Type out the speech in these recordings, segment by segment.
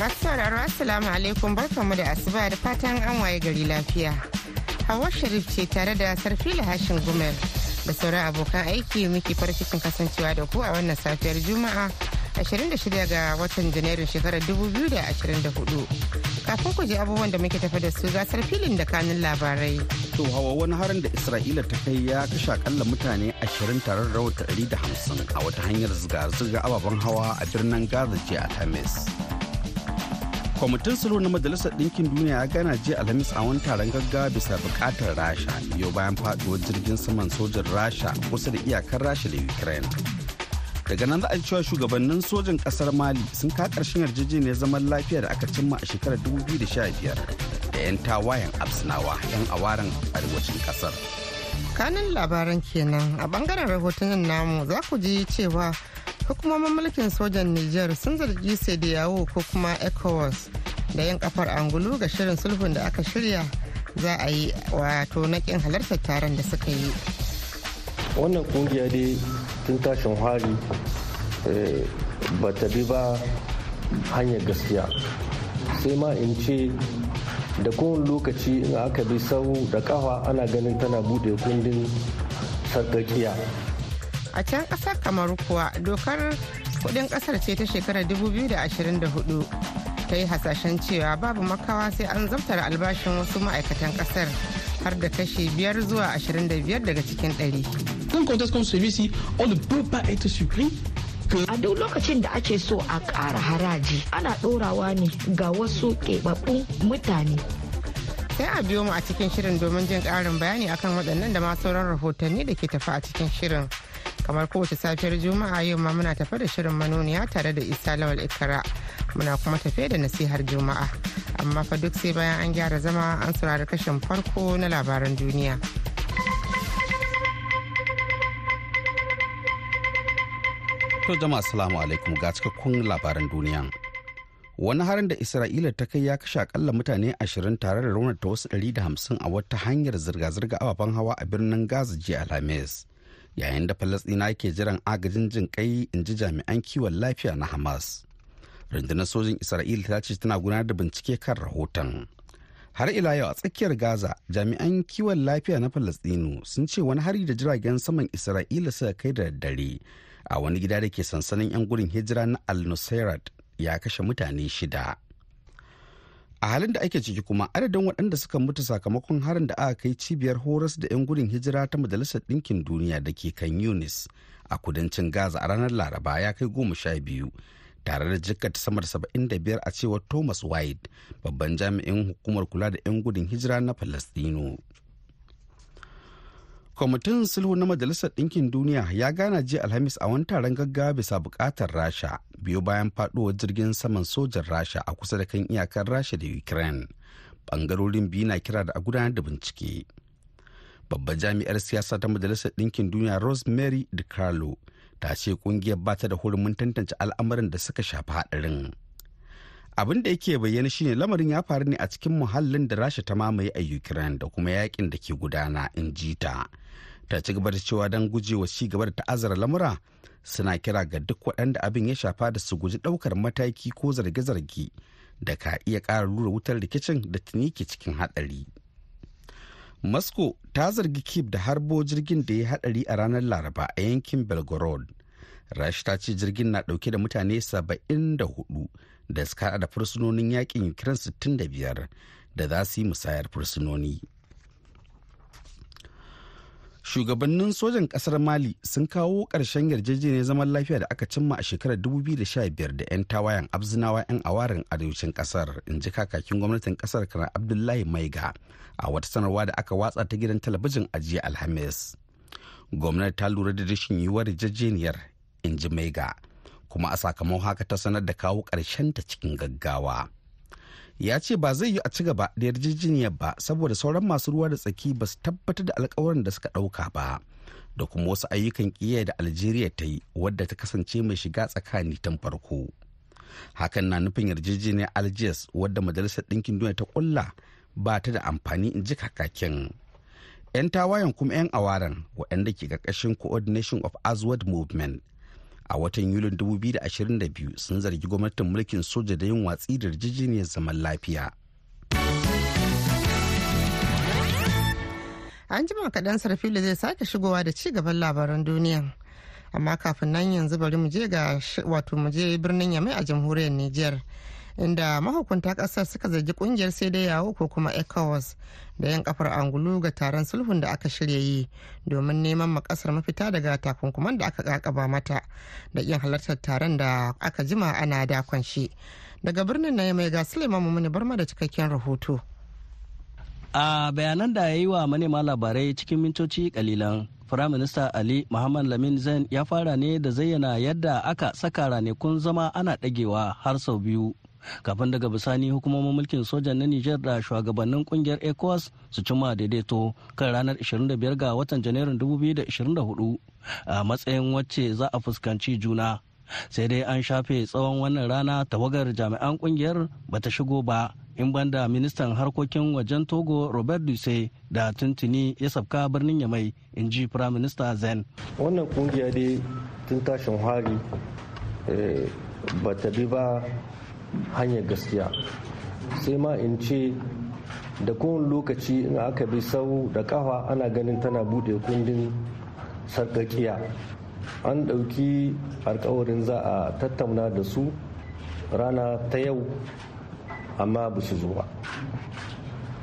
Masu sauraro Assalamu alaikum barkanmu da asuba da fatan an waye gari lafiya. Hawa Sharif ce tare da Sarfila Hashin Gumel da sauran abokan aiki muke farcikin kasancewa da ku a wannan safiyar Juma'a 26 ga watan Janairun shekarar 2024. Kafin ku je abubuwan da muke tafa da su gasar filin da kanin labarai. To hawa wani harin da Isra'ila ta kai ya kashe akalla mutane 20 tare da rawar 150 a wata hanyar zirga-zirga ababen hawa a birnin Gaza jiya Alhamis. Kwamitin sulhu na majalisar ɗinkin duniya ya gana jiya alhamis a wani taron gaggawa bisa buƙatar rasha biyo bayan faɗuwar jirgin saman sojin rasha kusa da iyakar rasha da ukraine. Daga nan za a cewa shugabannin sojin ƙasar mali sun ka ƙarshen yarjejeniyar zaman lafiya da aka cimma a shekarar 2015 da 'yan tawayen absinawa 'yan awaren arewacin ƙasar. Kanin labaran kenan a ɓangaren rahotannin namu za ku ji cewa hukumomin mulkin sojan niger sun zargi sai da yawo ko kuma ecowas da yin kafar angulu ga shirin sulhun da aka shirya za a yi wato na kin halartar taron da suka yi. Wannan ƙungiya dai tun tashin hari ba ta bi ba hanyar gaskiya. Sai ma in ce da kowane lokaci in aka bi sau da kafa ana ganin tana buɗe kundin sarkakiya a can ƙasar kamar kuwa dokar kuɗin ƙasar ce ta shekarar 2024 ta yi hasashen cewa babu makawa sai an zabtar albashin wasu ma'aikatan ƙasar har da kashi biyar zuwa 25 daga cikin ɗari. Dans le contexte comme celui-ci, on ne peut pas être surpris A duk lokacin da ake so a ƙara haraji ana ɗorawa ne ga wasu keɓaɓɓun mutane. Sai a biyo mu a cikin shirin domin jin ƙarin bayani akan waɗannan da ma sauran rahotanni da ke tafi a cikin shirin. Kamar kowace safiyar juma'a yau ma muna tafe da shirin manoniya tare da isa lawal ikara. Muna kuma tafe da nasihar juma'a. Amma fa duk sai bayan an gyara zama an saurari kashin farko na labaran duniya. To jama'a assalamu alaikum. Ga cikakkun labaran duniya. Wani harin da isra'ila ta kai ya kashe akalla mutane ashirin tare da raunata wasu 150 a wata hanyar zirga-zirga ababen hawa a birnin gaza jiya alhamis. Yayin da falasɗina ke jiran agajin jin kai in ji jami'an kiwon lafiya na hamas. Rundunar sojin isra'ila ta ce tana gudanar da bincike kan rahoton. Har ila yau a tsakiyar gaza jami'an kiwon lafiya na falasɗinu sun ce wani hari da jiragen saman isra'ila suka kai da daddare a wani gida da ke sansanin 'yan gudun hijira na al-nusairat ya kashe mutane shida. A halin da ake ciki kuma adadin waɗanda suka mutu sakamakon harin da aka kai cibiyar horas da 'yan gudun hijira ta majalisar ɗinkin duniya da ke kan yunis a kudancin gaza a ranar laraba ya kai goma sha biyu tare da jikkata sama da saba'in da biyar a cewar thomas white babban jami'in hukumar kula da 'yan gudun hijira na falastino kwamitin sulhu na majalisar ɗinkin duniya ya gana jiya alhamis a wani taron gaggawa bisa buƙatar rasha biyu bayan faɗuwar jirgin saman sojan rasha a kusa da kan iyakar rasha da ukraine. Ɓangarorin biyu na kira da a gudanar da bincike. Babbar jami'ar siyasa ta majalisar ɗinkin duniya rosemary DiCarlo ta ce ƙungiyar ba ta da hurumin tantance al'amarin da suka shafi haɗarin. Abin da yake bayyana shine lamarin ya faru ne a cikin muhallin da rasha ta mamaye a ukraine da kuma yaƙin da ke gudana in ji ta. Ta ci gaba da cewa don gujewa ci gaba da ta'azzara lamura suna kira ga duk waɗanda abin ya shafa da su guji ɗaukar mataki ko zarge-zarge da ka iya ƙara lura wutar rikicin da tuni ke cikin haɗari. Moscow ta zargi Kiev da harbo jirgin da ya haɗari a ranar Laraba a yankin Belgorod. Rashi ta ce jirgin na ɗauke da mutane 74 da suka da fursunonin yaƙin Ukraine 65 da za su yi musayar fursunoni. Shugabannin sojan ƙasar mali sun kawo ƙarshen yarjejeniyar zaman lafiya da aka cimma a shekarar 2015 da 'yan tawayen abzinawa 'yan awarin arewacin ƙasar in ji kakakin gwamnatin ƙasar kana abdullahi maiga a wata sanarwa da aka watsa ta gidan talabijin a jiya alhamis. Gwamnati ta lura da rashin yiwuwar yarjejeniyar in ji maiga kuma a sakamakon haka ta sanar da kawo ƙarshen ta cikin gaggawa. Ya ce ba zai yi a ci gaba da yarjejeniyar ba saboda sauran masu ruwa da tsaki ba su tabbatar da alkawarin da suka ɗauka ba da kuma wasu ayyukan ƙiyayya da algeria ta yi wadda ta kasance mai shiga tsakani tun farko. Hakan na nufin yarjejeniyar algiers wadda majalisar ɗinkin duniya ta kulla ba ta da amfani in ji kakakin. 'yan tawayen kuma 'yan awaran waɗanda ke ƙarƙashin coordination of azwad movement a watan yulin 2022 sun zargi gwamnatin mulkin soja da yin watsi da yarjejeniyar zaman lafiya. An jima kaɗan sarfili zai sake shigowa da ci gaban labaran duniya. Amma kafin nan yanzu bari mu je ga wato mu je birnin yamai a jamhuriyar niger inda mahukunta ƙasar suka zargi ƙungiyar sai dai yawo ko kuma ecowas da yan kafar angulu ga taron sulhun da aka shirya yi domin neman makasar mafita daga takunkuman da aka kakaba mata da yin halartar taron da aka jima ana dakon shi. Daga birnin na mai ga suleiman mumuni barma da cikakken rahoto. A bayanan da ya yi wa manema labarai cikin mintoci kalilan firaminista ali muhammad lamin zain ya fara ne da zayyana yadda aka saka ranakun zama ana ɗagewa har sau biyu. Kafin daga bisani hukumomin mulkin sojan na niger da shugabannin ƙungiyar ecowas su cimma daidaito kan ranar 25 ga watan janairun 2024 a matsayin wacce za a fuskanci juna. Sai dai an shafe tsawon wannan rana tawagar jami'an ƙungiyar bata shigo ba in banda ministan harkokin wajen togo robert duse da tuntuni ya sabka birnin yamai in ji prime minister zen. Wannan ƙungiya dai tun tashin hari ba ta bi ba hanyar gaskiya. Sai ma in ce da kowane lokaci in aka bi sau da kafa ana ganin tana buɗe kundin sarkakiya an ɗauki alkawarin za a tattauna da su rana ta yau amma ba su zo ba.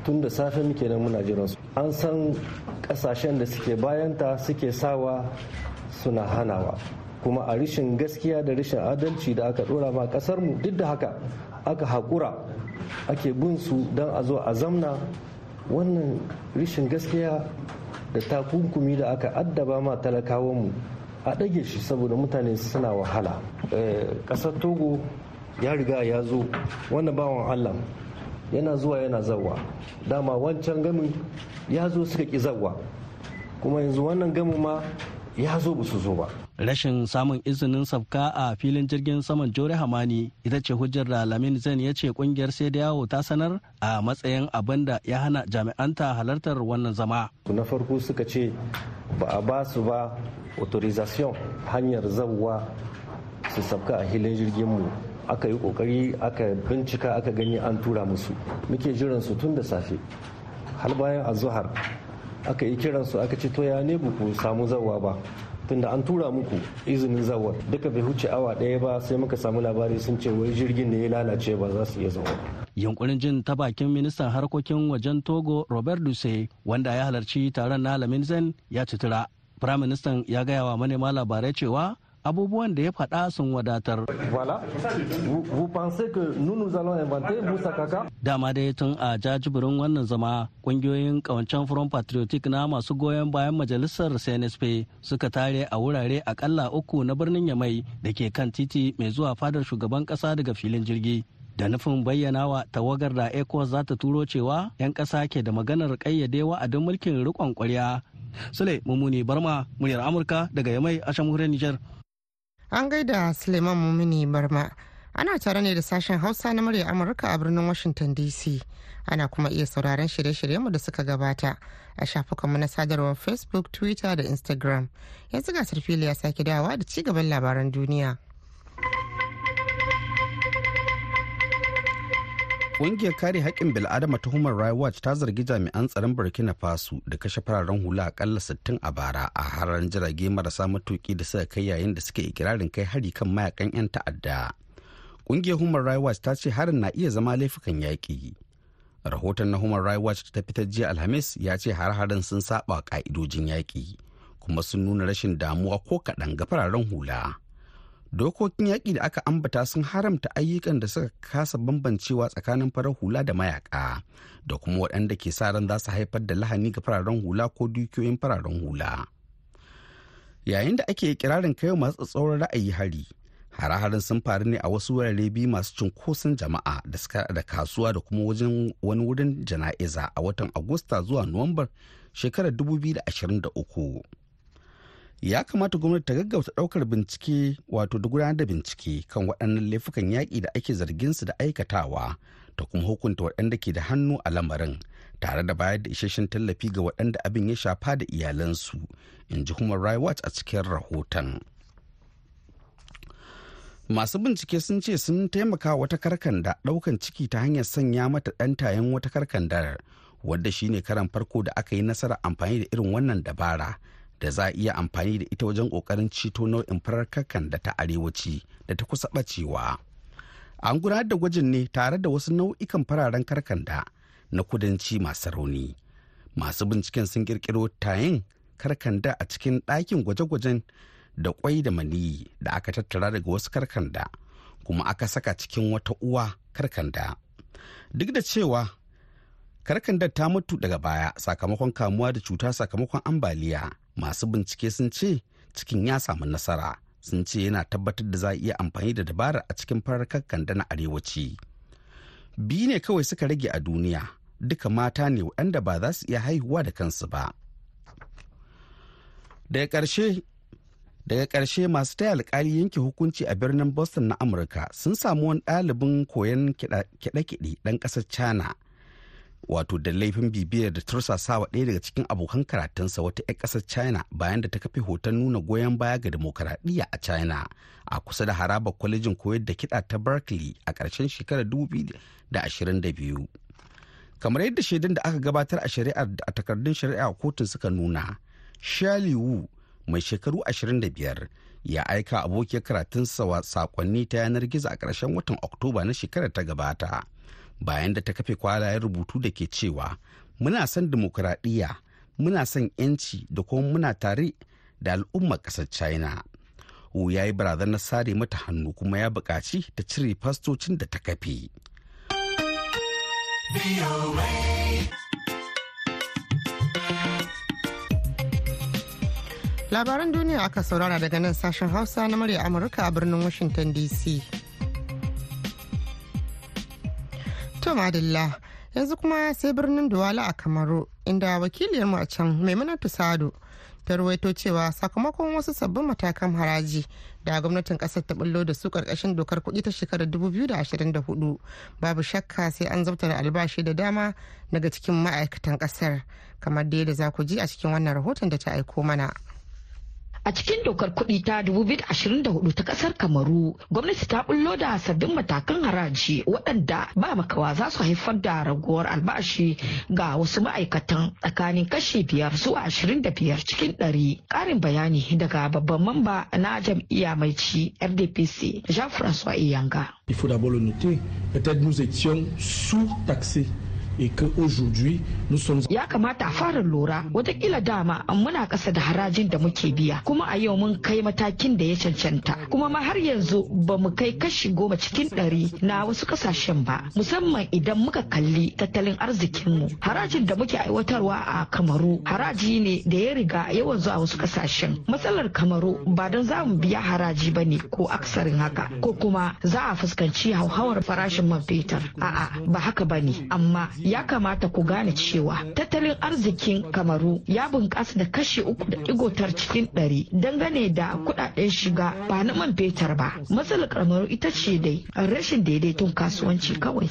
Tun da safe muke nan muna jiran su. An san ƙasashen da suke bayanta suke sawa suna hanawa. Kuma a rishin gaskiya da rishin adalci da aka dora ma ƙasar mu duk da haka aka haƙura ake bin su don a zo a zamna. Wannan rishin gaskiya da takunkumi da aka addaba ma talakawanmu a ɗage shi saboda mutane suna wahala. Ƙasar togo ya riga ya zo wannan bawan allah yana zuwa yana zawa dama wancan gamin ya zo suka ƙi zawa kuma yanzu wannan gamin ma ya zo ba su zo ba. Rashin samun izinin sabka a filin jirgin saman jore hamani ita ce hujjar da lamin zan ya ce ƙungiyar sai da yawo ta sanar a matsayin abin da ya hana jami'anta halartar wannan zama. Na farko suka ce ba a ba su ba authorization hanyar zawwa su sabka a filin jirgin mu. Aka yi ƙoƙari aka bincika aka gani an tura musu. Muke jiran su tun da safe. Har bayan azuhar aka yi kiransu aka ce to ya ne ku samu zawwa ba? Tunda an tura muku izinin zawar. Duka bai huce awa ɗaya ba sai muka samu labari sun ce wai jirgin da ya lalace ba za su iya zawa yunkurin jin ta bakin ministan harkokin wajen togo robert duse wanda ya halarci taron na laminzen ya citira firaministan ya gaya wa manema labarai cewa abubuwan da ya faɗa sun wadatar. Dama dai tun a jajibirin wannan zama ƙungiyoyin kawancen Front Patriotic na masu goyon bayan majalisar CNSP suka tare a wurare akalla uku na birnin Yamai da ke kan titi mai zuwa fadar shugaban ƙasa daga filin jirgi. Da nufin bayyana wa tawagar da ECOWAS za ta turo cewa 'yan ƙasa ke da maganar ƙayyade wa'adin mulkin riƙon ƙwarya. Sule Mumuni Barma, muryar Amurka daga Yamai a Shamhuriyar Nijar. An gaida Suleiman Mumini Barma. Ana tare ne da sashen Hausa na murya Amurka a birnin Washington DC. Ana kuma iya sauraron shirye-shiryenmu da suka gabata a shafukanmu na sadarwar Facebook, Twitter da Instagram. Yanzu gasar fili ya sake dawa da ci gaban labaran duniya. Ƙungiyar kare haƙƙin bil'adama ta Human Rights Watch ta zargi jami'an tsaron Burkina Faso da kashe fararen hula akalla 60 a bara a harar jirage marasa matuƙi da suka kai yayin da suke ikirarin kai hari kan mayaƙan 'yan ta'adda. Ƙungiyar Human Rights Watch ta ce harin na iya zama laifukan yaƙi. Rahoton na Human Rights Watch ta fitar jiya Alhamis ya ce har-harin sun saba ƙa'idojin yaƙi kuma sun nuna rashin damuwa ko kaɗan ga fararen hula. Dokokin yaƙi da aka ambata sun haramta ayyukan da suka kasa bambancewa tsakanin farar hula da mayaka da kuma waɗanda ke sa ran za su haifar da lahani ga fararen hula ko dukiyoyin fararen hula. Yayin da ake kirarin kai masu tsatsauran ra'ayi hari hare-haren sun faru ne a wasu wurare biyu masu cunkoson jama'a da suka da kasuwa da kuma wajen wani wurin jana'iza a watan agusta zuwa nuwambar shekarar 2023 ya kamata gwamnati ta gaggauta ɗaukar bincike wato da gudanar da bincike kan waɗannan laifukan yaƙi da ake zargin su da aikatawa ta kuma hukunta waɗanda ke da hannu a lamarin tare da bayar da isasshen tallafi ga waɗanda abin ya shafa da iyalansu in ji human rights watch a cikin rahoton. Masu bincike sun ce sun taimaka wata karkanda ɗaukan ciki ta hanyar sanya mata ɗantayen wata karkandar wadda shine karan farko da aka yi nasarar amfani da irin wannan dabara da za a iya amfani da ita wajen ƙoƙarin ceto nau'in farar da ta arewaci da ta kusa bacewa. An gudanar da gwajin ne tare da wasu nau'ikan fararen karkanda na kudanci masu rauni. Masu binciken sun kirkiro tayin karkanda a cikin ɗakin gwaje-gwajen da kwai da maniyi da aka tattara daga wasu karkanda kuma aka saka cikin wata uwa karkanda. Duk da cewa karkandar ta mutu daga baya sakamakon kamuwa da cuta sakamakon ambaliya masu bincike sun ce cikin ya samu nasara. Sun ce yana tabbatar da za a iya amfani da dabarar a cikin farar kakkanda na arewaci. Biyu ne kawai suka rage a duniya. Duka mata ne waɗanda ba za su iya haihuwa da kansu ba. Daga ƙarshe daga ƙarshe masu taya alkali yanke hukunci a birnin boston na amurka sun samu wani ɗalibin koyon kiɗe-kiɗe ɗan ƙasar china. Wato da laifin bibiyar da tursasawa ɗaya daga cikin abokan karatunsa wata 'yan ƙasar china bayan da ta kafe hoton nuna goyon baya ga demokaradiyya a china a kusa da harabar kwalejin koyar da kiɗa ta berkeley a ƙarshen shekarar 2022 kamar yadda shaidun da aka gabatar a shari'ar a takardun shari'a kotun suka nuna shali wu mai shekaru 25 ya aika abokiyar karatunsa saƙonni ta yanar gizo a ƙarshen watan oktoba na shekarar ta gabata. Bayan da ta kafe kwalayen rubutu da ke cewa muna son dimokuraɗiyya muna son 'yanci da kuma muna tare da al'ummar ƙasar china. Wu ya yi barazanar sare mata hannu kuma ya buƙaci ta cire fastocin da ta kafe. Labaran duniya aka saurara daga nan sashen hausa na murya amurka a birnin washington dc To madalla yanzu kuma sai birnin Duwala a Kamaru inda wakiliyarmu a can Maimunatu Sado ta ruwaito cewa sakamakon wasu sabbin matakan haraji da gwamnatin ƙasar ta bullo da su ƙarƙashin dokar kuɗi ta shekarar 2024 babu shakka sai an zabtar albashi da dama daga cikin ma'aikatan ƙasar kamar da za ku ji a cikin wannan rahoton da ta aiko mana. A cikin dokar kuɗi ta 2024 ta ƙasar Kamaru, gwamnati ta bullo da sabbin matakan haraji waɗanda ba makawa za su haifar da raguwar albashi ga wasu ma'aikatan tsakanin kashi biyar zuwa ashirin da biyar cikin ɗari. Ƙarin bayani daga babban mamba na jam'iyya mai ci RDPC, Jean-François Iyanga. Il faut d'abord le noter, peut-être nous étions sous-taxés et que aujourd'hui nous sommes ya kamata a fara lura wataƙila dama muna kasa da harajin da muke biya. Kuma a yau mun kai matakin da ya cancanta. Kuma ma har yanzu ba mu kai kashi goma cikin ɗari na wasu ƙasashen ba. Musamman idan muka kalli tattalin arzikinmu. Harajin da muke aiwatarwa a kamaru haraji ne da ya riga yawan zuwa wasu ƙasashen matsalar kamaru ba don za mu biya haraji ba ne ko aksarin haka ko kuma za a fuskanci hauhawar farashin man fetur. A'a ba haka ba ne. Amma ya kamata ku gane cewa tattalin arzikin kamaru ya bunƙasa da kashi uku da igotar cikin ɗari. Dangane da kuɗaɗen shiga ba na man fetur ba. Matsalar kamaru ita ce dai rashin daidaiton kasuwanci kawai.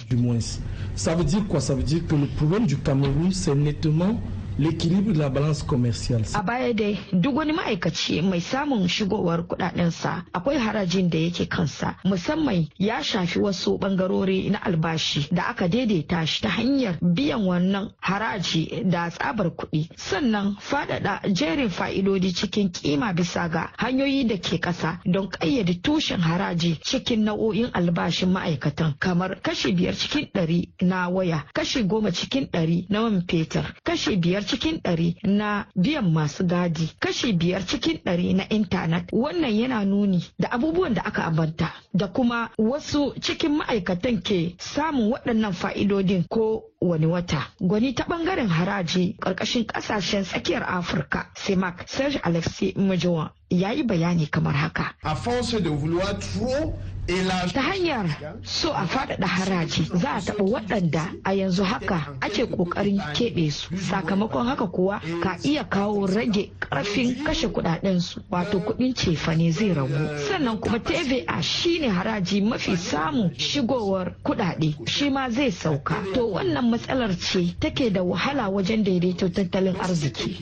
L'équilibre de la balance commerciale. A baya dai duk wani ma'aikaci mai samun shigowar kudadensa akwai harajin da yake kansa musamman ya shafi wasu bangarori na albashi da aka daidaita shi ta hanyar biyan wannan haraji da tsabar kuɗi sannan faɗaɗa jerin fa'idodi cikin kima bisa ga hanyoyi da ke ƙasa don ƙayyade tushen haraji cikin nau'o'in albashin ma'aikatan kamar kashi biyar cikin ɗari na waya kashi goma cikin ɗari na man fetur kashi biyar cikin ɗari na biyan masu gadi kashi biyar cikin ɗari na intanet wannan yana nuni da abubuwan da aka ambanta da kuma wasu cikin ma'aikatan ke samun waɗannan fa'idodin ko wani wata. Gwani ta ɓangaren haraji ƙarƙashin ƙasashen tsakiyar Afirka, CEMAC, Serge Alexis Majowa ya yi bayani kamar haka. A force de vouloir trop Ta hanyar so a faɗaɗa haraji za a taɓa waɗanda a yanzu haka ake ƙoƙarin keɓe su. Sakamakon haka kuwa ka iya kawo rage ƙarfin kashe kuɗaɗensu wato kuɗin cefane zai ragu. Sannan kuma TVA shine haraji mafi samun shigowar kuɗaɗe shi ma zai sauka. To wannan matsalar ce take da wahala wajen daidaito tattalin arziki.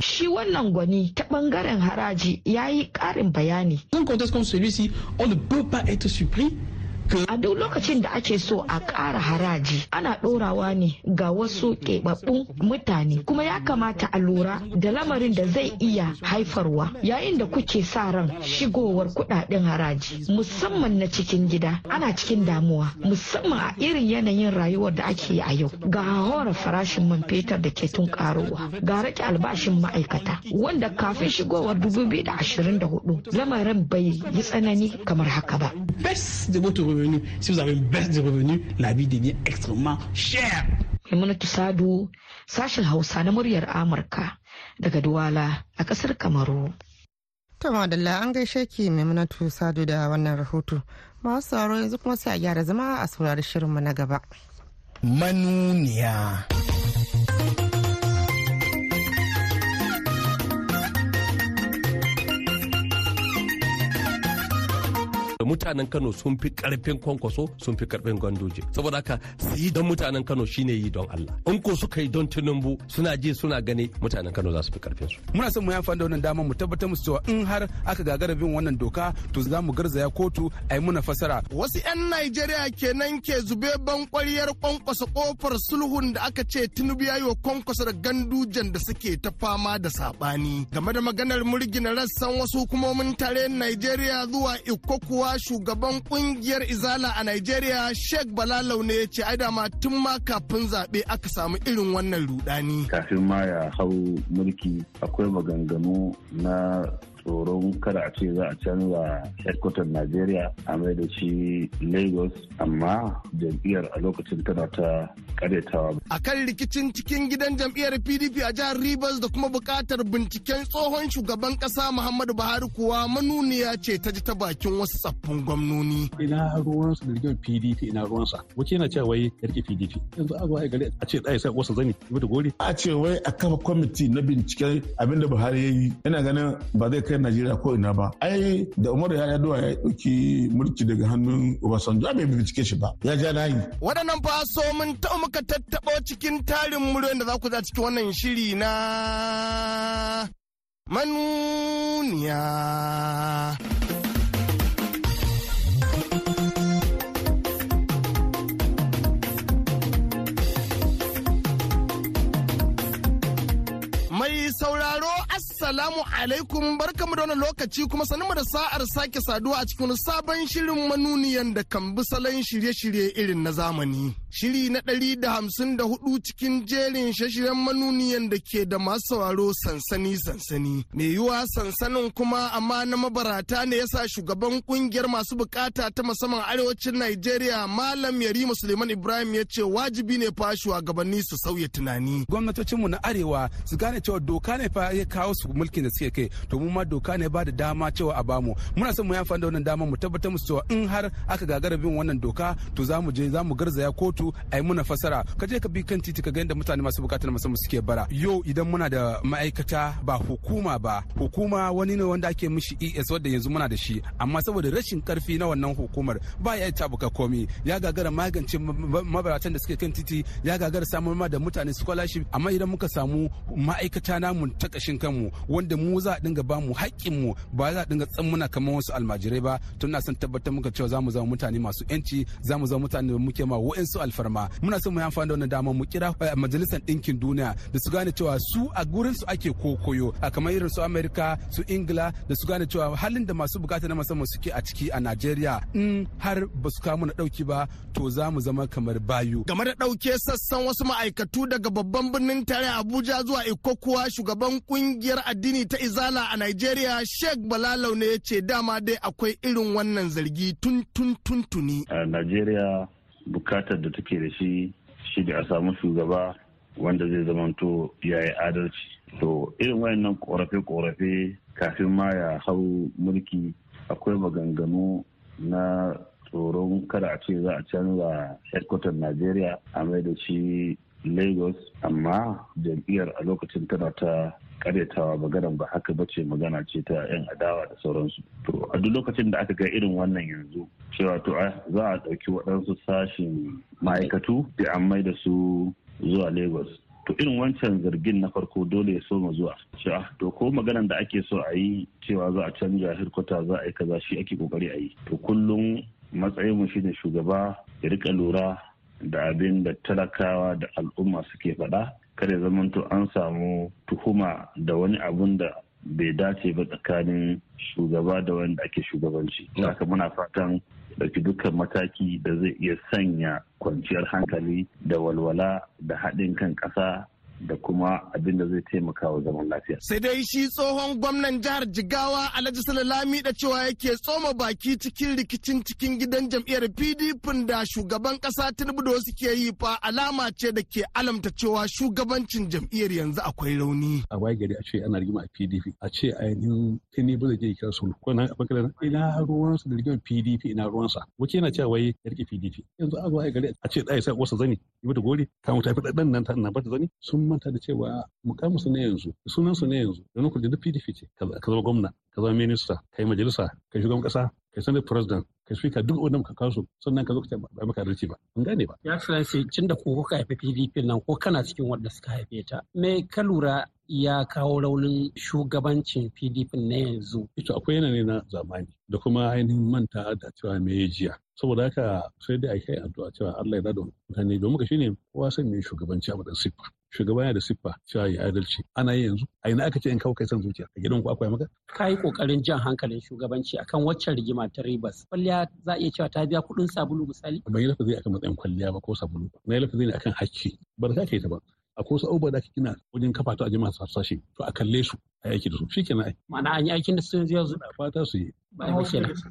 Shi wannan gwani ta ɓangaren haraji ya yi ƙarin bayani. Un contexte comme celui-ci, on ne peut pas être surpris A duk lokacin da ake so a ƙara haraji ana ɗorawa ne ga wasu keɓaɓɓun mutane. Kuma ya kamata a lura da lamarin da zai iya haifarwa yayin da kuke sa ran shigowar kuɗaɗen haraji musamman na cikin gida. Ana cikin damuwa musamman a irin yanayin rayuwar da ake yi a yau. Ga hawar farashin man fetur da ke tun ƙaruwa ga rage albashin ma'aikata wanda kafin shigowar 2024 lamarin bai yi tsanani kamar haka ba. Revenus. Si vous avez une baisse de revenus, la vie devient extrêmement chère. Maimunatu Sadu, sashen Hausa na muryar Amurka daga Duwala a ƙasar Kamaru. To madalla an gaishe ki Maimunatu Sadu da wannan rahoto. Masu sauraro yanzu kuma sai a gyara zama a saurari shirinmu na gaba. Manuniya. Da mutanen Kano sun fi ƙarfin kwankwaso sun fi ƙarfin gandoje saboda haka su yi don mutanen Kano shine yi don Allah. In ko suka yi don Tinubu suna ji suna gani mutanen Kano za su fi ƙarfin su. Muna son mu yi amfani da wannan damar mu tabbatar musu cewa in har aka gagara bin wannan doka to za mu garzaya kotu a yi muna fasara. Wasu 'yan Najeriya kenan ke zube ban kwariyar kwankwasa ƙofar sulhun da aka ce Tinubu ya yi wa kwankwasa da gandujan da suke ta fama da saɓani game da maganar murgina rassan wasu hukumomin tare Najeriya zuwa Ikko shugaban ƙungiyar Izala a Najeriya Sheikh Balalau ne ya ce ai dama tun ma kafin zaɓe aka samu irin wannan rudani. Kafin ma ya hau mulki akwai maganganu na tsoron kada a ce za a canza headquarter Najeriya a mai da shi Lagos amma jam'iyyar a lokacin tana ta karyatawa. A kan rikicin cikin gidan jam'iyyar PDP a jihar Rivers da kuma buƙatar binciken tsohon shugaban kasa Muhammadu Buhari kuwa manuniya ce ta ji ta bakin wasu tsaffin gwamnoni. Ina ruwansa da rigimar PDP ina ruwansa. Wace yana cewa wai yarki PDP. Yanzu a zo a gari a ce ɗaya sai wasu zani da gori. A ce wai a kafa kwamiti na binciken abin da Buhari ya yi. Ina ganin ba zai kai Najeriya ko ina ba. Ai da Umar ya yaɗuwa ya ɗauki mulki daga hannun Obasanjo bai bincike shi ba. Ya ja layi. Waɗannan fa so mun ta muka tattaɓo cikin tarin muryoyin da za ku za cikin wannan shiri na manuniya. Mai sauraro Assalamu alaikum barkamu da wani lokaci kuma sanin da sa'ar sake saduwa a cikin sabon shirin manuniyan da kan bi salon shirye-shirye irin na zamani. Shiri na ɗari da hamsin da huɗu cikin jerin shashiren manuniyan da ke da masu sauraro sansani-sansani. Mai yiwuwa sansanin kuma amma na mabarata ne yasa shugaban ƙungiyar masu buƙata ta musamman arewacin Najeriya Malam Yarima Suleiman Ibrahim ya ce wajibi ne fa shugabanni su sauya tunani. Gwamnatocinmu na arewa su gane cewa doka ne fa ya kawo su mulkin da suke kai to mu ma doka ne ba da dama cewa a ba mu muna son mu yi amfani da wannan dama mu tabbatar musu cewa in har aka gagara bin wannan doka to za mu je za mu garzaya kotu a yi muna fasara ka je ka bi kan titi ka ga yadda mutane masu buƙatar musamman suke bara. Yau idan muna da ma'aikata ba hukuma ba hukuma wani ne wanda ake mishi es wanda yanzu muna da shi. Amma saboda rashin ƙarfi na wannan hukumar ba ya tabuka komi. Ya gagara magance mabaratan da suke kan titi ya gagara samar ma da mutane scholarship. Amma idan muka samu ma'aikata namu ta kashin kanmu wanda mu za a dinga ba mu haƙƙin mu ba za a dinga tsammuna kamar wasu almajirai ba. Tun na son tabbatar muka cewa za mu zama mutane masu yanci za mu zama mutane da muke ma wa'ansu alfarma. Muna son mu yi amfani da wannan dama mu kira majalisar ɗinkin duniya da su gane cewa su a gurin su ake kokoyo a kamar irin su amerika su ingila da su gane cewa halin da masu buƙata na musamman suke a ciki a najeriya in har ba su kawo mana ɗauki ba to za mu zama kamar bayu. Game da ɗauke sassan wasu ma'aikatu daga babban birnin tare abuja zuwa ikokuwa shugaban ƙungiyar addini ta izala a nigeria sheikh balalau ne ya ce dama dai akwai irin wannan zargi tun tun tun tuni. A najeriya buƙatar da take da shi shi da a samu shugaba wanda zai zamanto ya yi adalci. To irin wayannan korafe-korafe kafin ma ya hau mulki akwai maganganu na tsoron kada a ce za a canza headquarter Najeriya a mai da shi Lagos amma jam'iyyar a lokacin tana ta karyatawa maganan ba haka bace magana ce ta 'yan adawa da sauransu. To a duk lokacin da aka ga irin wannan yanzu cewa to za a ɗauki waɗansu sashin ma'aikatu da an mai da su zuwa Lagos. To irin wancan zargin na farko dole ya soma zuwa. Cewa to ko maganan da ake so a yi cewa za a canja hirkota za a yi kaza shi ake ƙoƙari a yi. To kullum matsayin mu shine shugaba ya riƙa lura da abin da talakawa da al'umma suke faɗa kada zamanto an samu tuhuma da wani abun da bai dace ba tsakanin shugaba da wanda ake shugabanci. Haka muna fatan ɗauki dukkan mataki da zai iya sanya kwanciyar hankali da walwala da haɗin kan ƙasa da kuma abin da zai taimaka wa zaman lafiya. Sai dai shi tsohon gwamnan jihar Jigawa Alhaji Salalami da cewa yake tsoma baki cikin rikicin cikin gidan jam'iyyar PDP da shugaban kasa Tinubu da wasu ke yi fa alama ce da ke alamta cewa shugabancin jam'iyyar yanzu akwai rauni. A waye gari a ce ana rigima a PDP a ce ainihin Tinubu da je kira sulhu ko nan a ɓangaren ina ruwansa da rigimar PDP ina ruwansa wace yana cewa wai ya riƙe PDP yanzu a waye gari a ce ɗaya sai wasa zani yi mata gori kamun tafi ɗan nan ta bata zani sun manta da cewa mukamin su ne yanzu sunan su ne yanzu don ku da PDP ce. Ka zama gwamna ka zama minista ka yi majalisa ka shugaban kasa ka sanar president ka speaker duk wanda muka kawo su sannan ka zo ka ba maka adalci ba. An gane ba. Ya excellency cin da ko kuka haifi PDP nan ko kana cikin wanda suka haife ta? Me ka lura ya kawo raunin shugabancin PDP na yanzu? Ito akwai yanayi na zamani da kuma ainihin manta da cewa me jiya. Saboda haka sai dai a kai addu'a cewa Allah ya dada mutane domin ka shine kowa san me shugabanci a madan siffa shugaba yana da siffa cewa ya adalci. Ana yi yanzu. A ina aka ce in kawo kai san zuciya? A gidan ku akwai maka? Ka yi ƙoƙarin jan hankalin shugabanci akan waccan rigima ta ribas. Kwalliya za a iya cewa ta biya kuɗin sabulu misali? Ban yi lafazi akan matsayin kwalliya ba ko sabulu na yi lafazi ne akan hakki. Ba da ka yi ta ba. Akwai wasu abubuwa da ake gina wajen kafa ta a jama'a sassashi to a kalle su a yaki da su. Shikenan ai. Ma'ana an yi aikin da su yanzu fata su yi.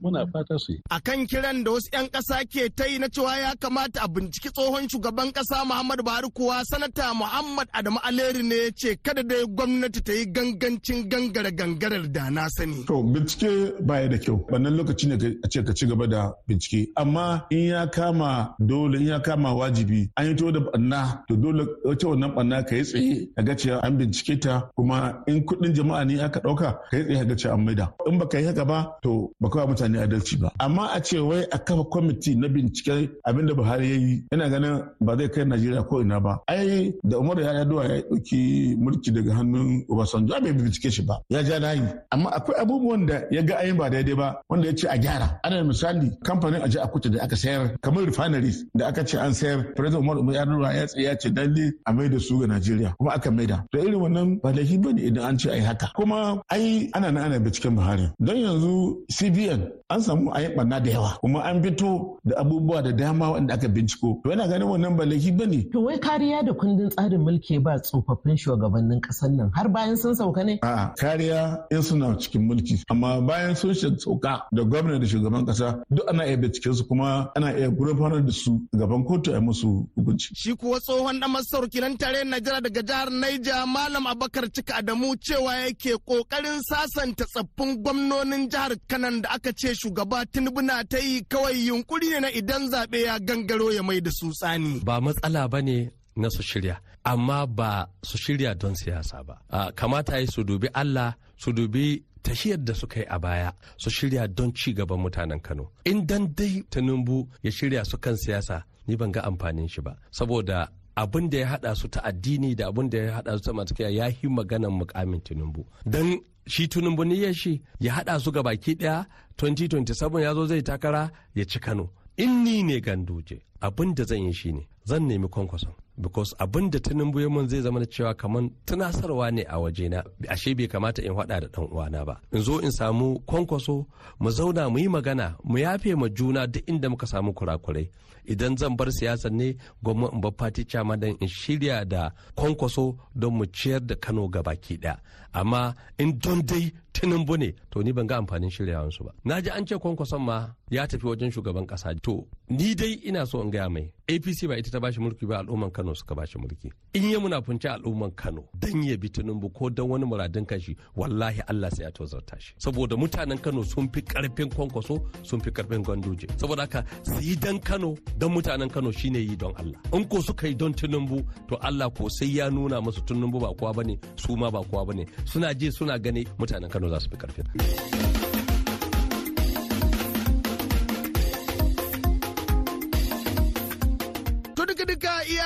Muna fata su yi. A kan kiran da wasu 'yan ƙasa ke ta yi na cewa ya kamata a binciki tsohon shugaban ƙasa Muhammadu Buhari kuwa sanata Muhammad Adamu Aleri ne ya ce kada dai gwamnati ta yi gangancin gangara gangarar da na sani. To bincike baya da kyau. Wannan lokaci ne a ce ka ci gaba da bincike. Amma in ya kama dole in ya kama wajibi an yi to da banna to dole wace wannan banna ka yi tsaye a ga cewa an bincike ta kuma in kuɗin jama'a ne aka ɗauka ka yi tsaye a ga cewa an maida. In baka yi haka ba to ba kawai mutane adalci ba. Amma a ce wai a kafa kwamiti na binciken abin da buhari ya yi yana ganin ba zai kai najeriya ko ina ba. Ai da umar ya yaɗuwa ya ɗauki mulki daga hannun obasanjo bai bincike shi ba ya ja layi. Amma akwai abubuwan da ya ga ayin ba daidai ba wanda ya ce a gyara. Ana misali kamfanin aje a kuta da aka sayar kamar refineries da aka ce an sayar president umar umar yaɗuwa ya tsaya ce dalle a mai da su ga najeriya kuma aka maida. Da irin wannan ba laifi ba ne idan an ce ai haka. Kuma ai ana na ana binciken buhari. Don yanzu cbn an samu a yi barna da yawa kuma an fito da abubuwa da dama wanda aka binciko. To yana ganin wannan ba laifi ba ne to wai kariya da kundin tsarin mulki ba tsofaffin shugabannin ƙasar nan har bayan sun sauka ne? A'a kariya in suna cikin mulki amma bayan sun sauka da gwamnati da shugaban kasa duk ana iya binciken su kuma ana iya gurfanar da su gaban kotu a musu hukunci. Shi kuwa tsohon dan masar kiran tare Najeriya daga jihar Niger Malam Abakar Cika Adamu cewa yake ƙoƙarin sasanta tsaffin gwamnonin jihar kanan da aka ce shugaba tinubu na ta yi kawai yunkuri ne na idan zaɓe ya gangaro ya mai da su tsani. ba matsala ba ne na su shirya amma ba su shirya don siyasa ba. Kamata yi su dubi allah su dubi tashiyar da suka yi a baya su shirya don ci gaban mutanen kano. In dan dai tinubu ya shirya su kan siyasa ni ban ga amfanin shi ba. Saboda abin da ya hada su ta addini da abin da ya hada su ta matakiya ya yi maganan mukamin tinubu. Don shi tinubu ne ya shi ya hada su ga baki ɗaya 2027 ya zo zai takara ya ci kano. In ni ne ganduje abin da zan yi shi ne zan nemi kwankwason. Because abin da tinubu ya mun zai zama da cewa kamar tunasarwa ne a wajena. Ashe bai kamata in hada da dan uwana ba. In zo in samu kwankwaso mu zauna mu yi magana mu yafe ma juna duk inda muka samu kurakurai. Idan zan bar siyasa ne gwamma in bar fati chama dan in shirya da kwankwaso don mu ciyar da kano ga baki ɗaya amma in don dai tinubu ne to ni ban ga amfanin shiryawansu ba. Na ji an ce kwankwason ma ya tafi wajen shugaban kasa to ni dai ina so in gaya mai apc ba ita ta bashi mulki ba al'umman kano suka bashi mulki. In ya munafunci al'umman kano dan ya bi tinubu ko dan wani muradin kashi wallahi allah sai ya tozarta shi. Saboda mutanen kano sun fi ƙarfin kwankwaso sun fi ƙarfin ganduje saboda haka su yi dan kano dan mutanen kano shine yi don allah. In ko suka yi don tinubu to allah ko sai ya nuna musu tinubu ba kowa ba ne su ma ba kowa ba ne. Suna je suna gani mutanen kano za su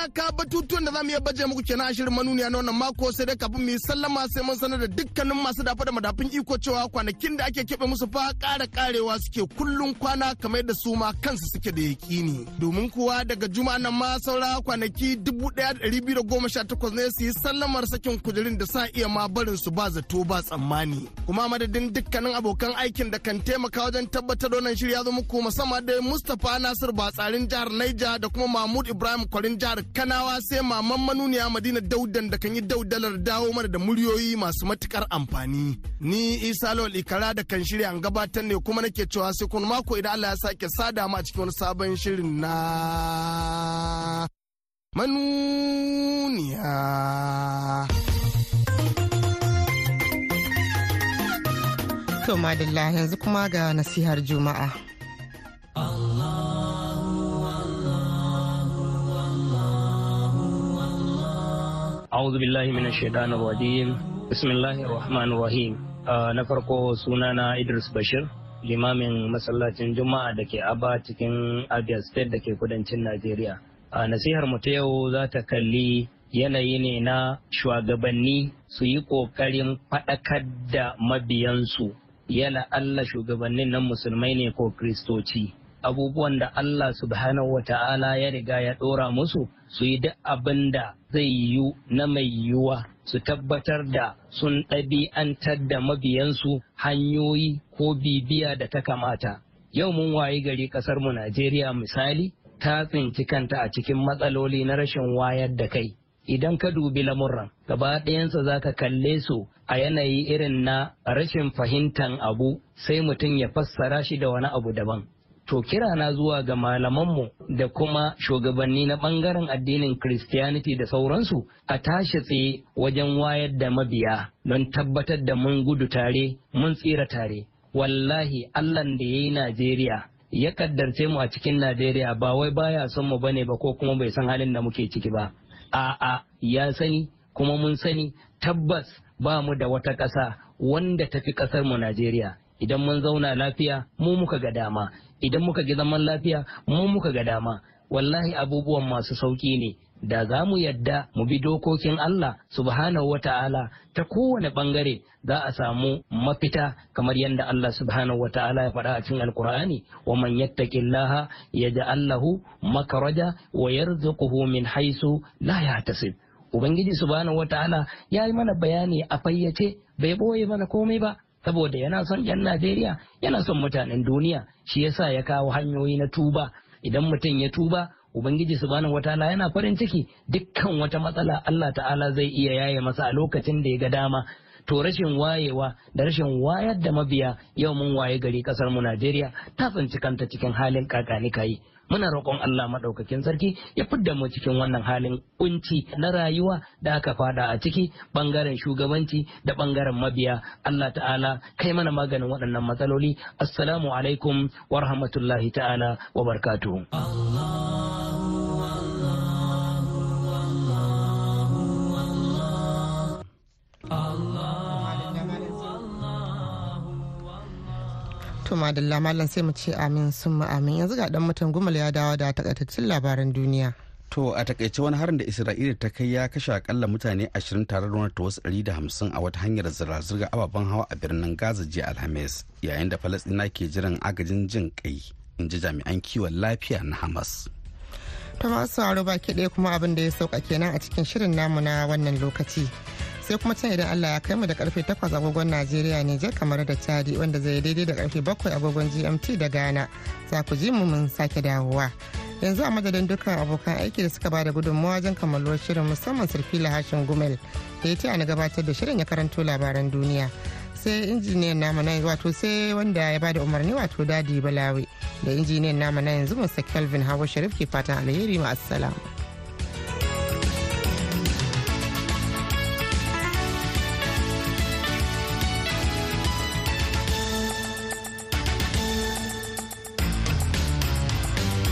iyaka batutuwan da za mu iya baje muku kenan a shirin manuniya na wannan mako sai dai kafin mu yi sallama sai mun sanar da dukkanin masu dafa da madafin iko cewa kwanakin da ake keɓe musu fa ƙara ƙarewa suke kullun kwana kamar da su ma kansu suke da yaƙini. Domin kuwa daga juma'a nan ma saura kwanaki dubu ɗaya da ɗari biyu da goma sha takwas ne su yi sallamar sakin kujerun da sa iya ma barin su ba zato ba tsammani. Kuma madadin dukkanin abokan aikin da kan taimaka wajen tabbatar wannan shirya zo muku musamman da mustapha nasir batsarin jihar naija da kuma mahmud ibrahim kwarin jihar kanawa sai maman manuniya madina daudan da kan yi daudalar dawo mana da muryoyi masu matuƙar amfani. Ni isa lawal ikara da kan shirya an gabatar ne kuma nake cewa sai kun mako idan allah ya sake sada mu a cikin wani sabon shirin na manuniya. To madalla yanzu kuma ga nasihar juma'a. أعوذ بالله من الشيطان الرجيم بسم الله الرحمن الرحيم na farko sunana Idris Bashir limamin masallacin Juma'a da ke Aba cikin Abia State da ke kudancin Najeriya. nasihar mu ta yau za ta kalli yanayi ne na shugabanni su yi ƙoƙarin faɗakar da mabiyansu yana Allah shugabannin nan musulmai ne ko kristoci. abubuwan da Allah subhanahu wa ta'ala ya riga ya ɗora musu su yi duk abin da zai yiwu na mai yiwuwa su tabbatar da sun ɗabi'antar da mabiyansu hanyoyi ko bibiya da ta kamata. Yau mun wayi gari ƙasar mu Najeriya misali ta tsinci kanta a cikin matsaloli na rashin wayar da kai. Idan ka dubi lamurran gaba ɗayansa za ka kalle su a yanayi irin na rashin fahimtan abu sai mutum ya fassara shi da wani abu daban. To kira na zuwa ga malamanmu da kuma shugabanni na ɓangaren addinin Christianity da sauransu a tashi tsaye wajen wayar da mabiya don tabbatar da mun gudu tare, mun tsira tare. Wallahi Allahn da ya yi Najeriya ya kaddarce mu a cikin Najeriya ba wai baya son mu ba ne ba ko kuma bai san halin da muke ciki ba. A'a ya sani kuma mun sani tabbas ba mu da wata ƙasa wanda tafi ƙasar mu Najeriya. Idan mun zauna lafiya mu muka ga dama idan muka gi zaman lafiya mu muka ga dama. Wallahi abubuwan masu sauƙi ne. Da za mu yadda mu bi dokokin Allah subhanahu wata'ala ta kowane ɓangare za a samu mafita kamar yadda Allah subhanahu wata'ala ya faɗa a cikin alkur'ani wa man yattaqillaha yaj'al lahu makaraja wa yarzuquhu min haisu la yahtasib. Ubangiji subhanahu wata'ala ya yi mana bayani a fayyace bai ɓoye mana komai ba. Saboda yana son 'yan Najeriya yana son mutanen duniya. Shi yasa ya kawo hanyoyi na tuba. Idan mutum ya tuba Ubangiji subhanahu wataala yana farin ciki. Dukkan wata matsala Allah ta'ala zai iya yaye masa a lokacin da ya ga dama. To rashin wayewa da rashin wayar da mabiya yau mun waye gari ƙasar mu Najeriya ta tsinci kanta cikin halin kakani kai muna roƙon Allah maɗaukakin sarki ya fidda mu cikin wannan halin kunci na rayuwa da aka fada a ciki ɓangaren shugabanci da ɓangaren mabiya. Allah ta'ala kai mana maganin waɗannan matsaloli. Assalamu alaikum wa rahmatullahi ta'ala wa barkatuhu To madalla malam sai mu ce amin sun amin yanzu ga dan mutan gumal ya dawo da takaitaccen labaran duniya. To a taƙaice wani harin da Isra'ila ta kai ya kashe akalla mutane 20 tare da wani wasu 150 a wata hanyar zirga-zirga ababen hawa a birnin Gaza jiya Alhamis yayin da Falasɗina ke jiran agajin jin kai in ji jami'an kiwon lafiya na Hamas. ta masu baki ɗaya kuma abin da ya sauka kenan a cikin shirin namu na wannan lokaci sai kuma can idan Allah ya kai mu da ƙarfe 8 agogon Najeriya Nijar kamar da Chadi wanda zai daidai da ƙarfe 7 agogon GMT da Ghana. Za ku ji mu mun sake dawowa. Yanzu a madadin dukkan abokan aiki da suka ba da gudunmawa wajen kammaluwar shirin musamman sirfila hashin gumel da ya na gabatar da shirin ya karanto labaran duniya. Sai injiniyan namu na wato sai wanda ya ba da umarni wato daɗi balawi da injiniyan namu na yanzu musa kelvin hawa sharif ke fatan alheri ma assalamu